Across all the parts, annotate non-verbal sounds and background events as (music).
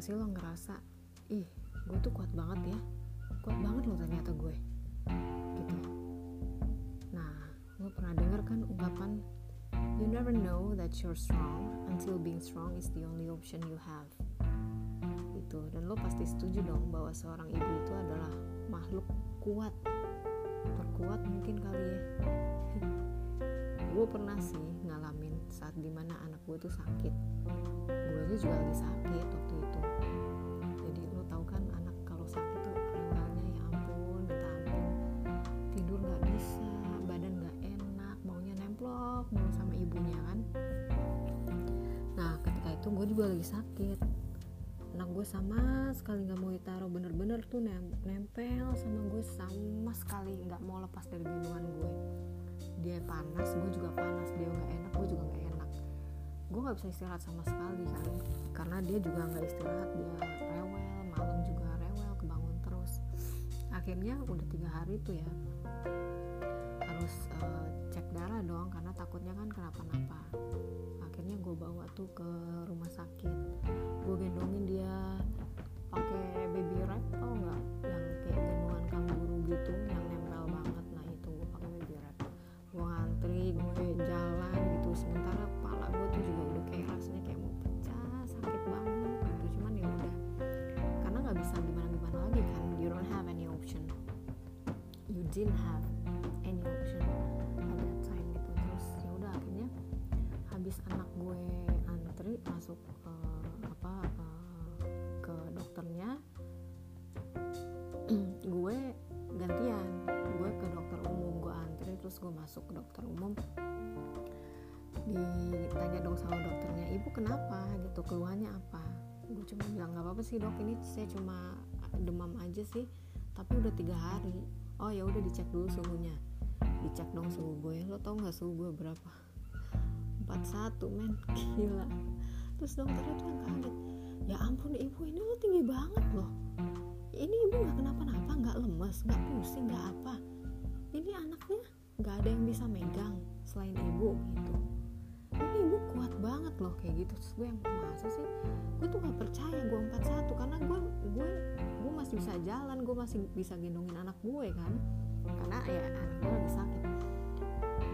gak sih lo ngerasa ih gue tuh kuat banget ya. Kuat banget lo ternyata gue. Gitu. Nah lo pernah denger kan ungkapan you never know that you're strong until being strong is the only option you have. Gitu. Dan lo pasti setuju dong bahwa seorang ibu itu adalah makhluk kuat. Terkuat mungkin kali ya. (laughs) Gue pernah sih ngalamin saat di mana anak gue tuh sakit. Gue juga lagi sakit juga lagi sakit. Anak gue sama sekali nggak mau ditaruh bener-bener tuh nem nempel sama gue sama sekali nggak mau lepas dari gendongan gue. Dia panas gue juga panas dia nggak enak gue juga nggak enak. Gue nggak bisa istirahat sama sekali kan karena dia juga nggak istirahat dia rewel malam juga rewel kebangun terus. Akhirnya udah tiga hari tuh ya harus uh, cek darah dong karena takutnya kan kenapa-napa. Akhirnya gue tuh ke rumah sakit. Gue gendongin dia pakai baby wrap tau nggak? Yang kayak gendongan kanguru gitu yang nempel banget. Nah itu gue pakai baby wrap. Gue ngantri gue jalan gitu. Sementara kepala gue tuh juga udah kayak rasanya kayak mau pecah sakit banget gitu. Cuman ya udah. Karena nggak bisa gimana gimana lagi kan. You don't have any option. You didn't have gue gantian. Gue ke dokter umum gue antri terus gue masuk ke dokter umum. Ditanya dong sama dokternya ibu kenapa? Gitu keluhannya apa? Gue cuma bilang nggak apa-apa sih dok ini saya cuma demam aja sih tapi udah tiga hari. Oh ya udah dicek dulu suhunya. Dicek dong suhu gue. Lo tau nggak suhu gue berapa? 41 men. (laughs) Gila. Terus dokternya tuh yang kaget ya ampun ibu ini lo tinggi banget loh ini ibu nggak kenapa-napa nggak lemes nggak pusing nggak apa. Ini anaknya nggak ada yang bisa megang selain ibu gitu. Ini ibu kuat banget loh kayak gitu. Terus gue yang masa sih? Gue tuh nggak percaya gue 41 karena gue gue gue masih bisa jalan gue masih bisa gendongin anak gue kan karena ya anak gue lagi sakit.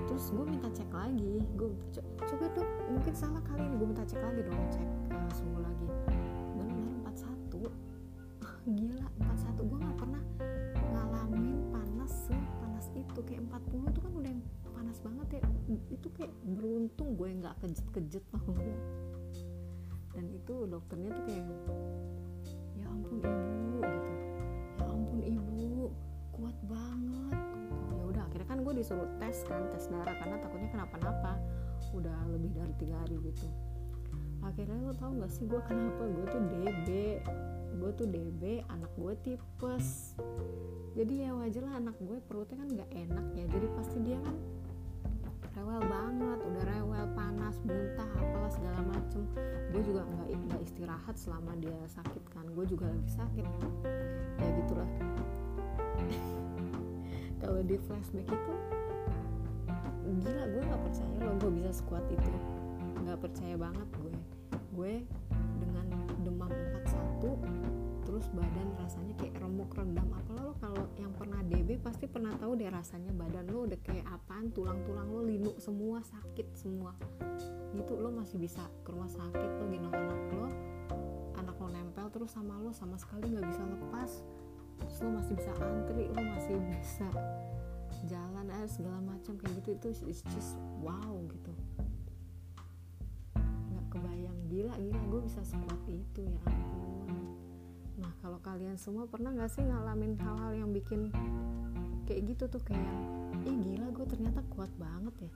Terus gue minta cek lagi gue coba dok mungkin salah kali ini gue minta cek lagi dong cek uh, suhu lagi. benar 41 gila 41 gue nggak pernah ngalamin panas sepanas itu. Kayak 40 tuh kan udah yang panas banget ya. Itu kayak beruntung gue nggak kejet-kejet tau gak dan itu dokternya tuh kayak ya ampun ibu gitu. Ya ampun ibu kuat banget. Ya udah akhirnya kan gue disuruh tes kan tes darah karena takutnya kenapa-napa. Udah lebih dari tiga hari gitu. Akhirnya lo tau gak sih gue kenapa gue tuh DB gue tuh DB anak gue tipes. Jadi ya wajar lah anak gue perutnya kan nggak enak ya. Jadi pasti dia kan rewel banget udah rewel panas muntah apalah segala macem. Gue juga nggak nggak istirahat selama dia sakit kan. Gue juga lagi sakit. Ya gitulah. (laughs) Kalau di flashback itu gila gue nggak percaya loh gue bisa sekuat itu. Nggak percaya banget gue. Gue terus badan rasanya kayak remuk redam apalah lo kalau yang pernah DB pasti pernah tahu deh rasanya badan lo udah kayak apaan tulang-tulang lo linu semua sakit semua. Gitu lo masih bisa ke rumah sakit lo gendong anak lo anak lo nempel terus sama lo sama sekali nggak bisa lepas. Terus lo masih bisa antri lo masih bisa jalan air segala macam kayak gitu. Itu it's just wow gitu. Nggak kebayang. Gila gila gue bisa sekuat itu ya ampun kalian semua pernah nggak sih ngalamin hal-hal yang bikin kayak gitu tuh kayak ih gila gue ternyata kuat banget ya